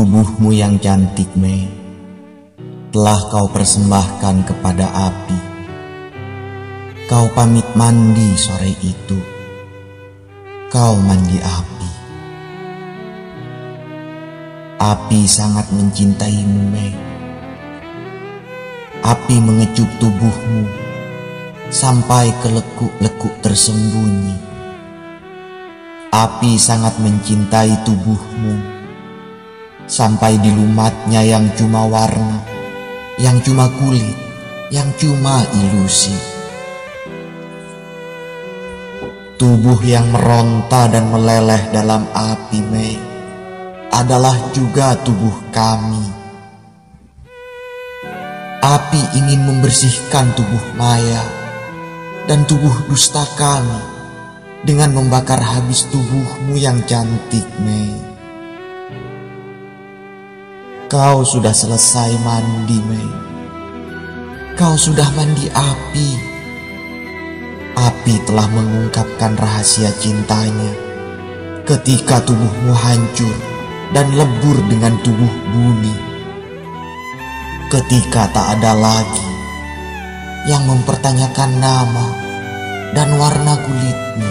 Tubuhmu yang cantik, Mei, telah kau persembahkan kepada api. Kau pamit mandi sore itu. Kau mandi api. Api sangat mencintaimu, Mei. Api mengecup tubuhmu sampai ke lekuk-lekuk tersembunyi. Api sangat mencintai tubuhmu sampai di lumatnya yang cuma warna, yang cuma kulit, yang cuma ilusi. Tubuh yang meronta dan meleleh dalam api Mei adalah juga tubuh kami. Api ingin membersihkan tubuh maya dan tubuh dusta kami dengan membakar habis tubuhmu yang cantik, Mei. Kau sudah selesai mandi, Mei. Kau sudah mandi api. Api telah mengungkapkan rahasia cintanya ketika tubuhmu hancur dan lebur dengan tubuh bumi. Ketika tak ada lagi yang mempertanyakan nama dan warna kulitmu.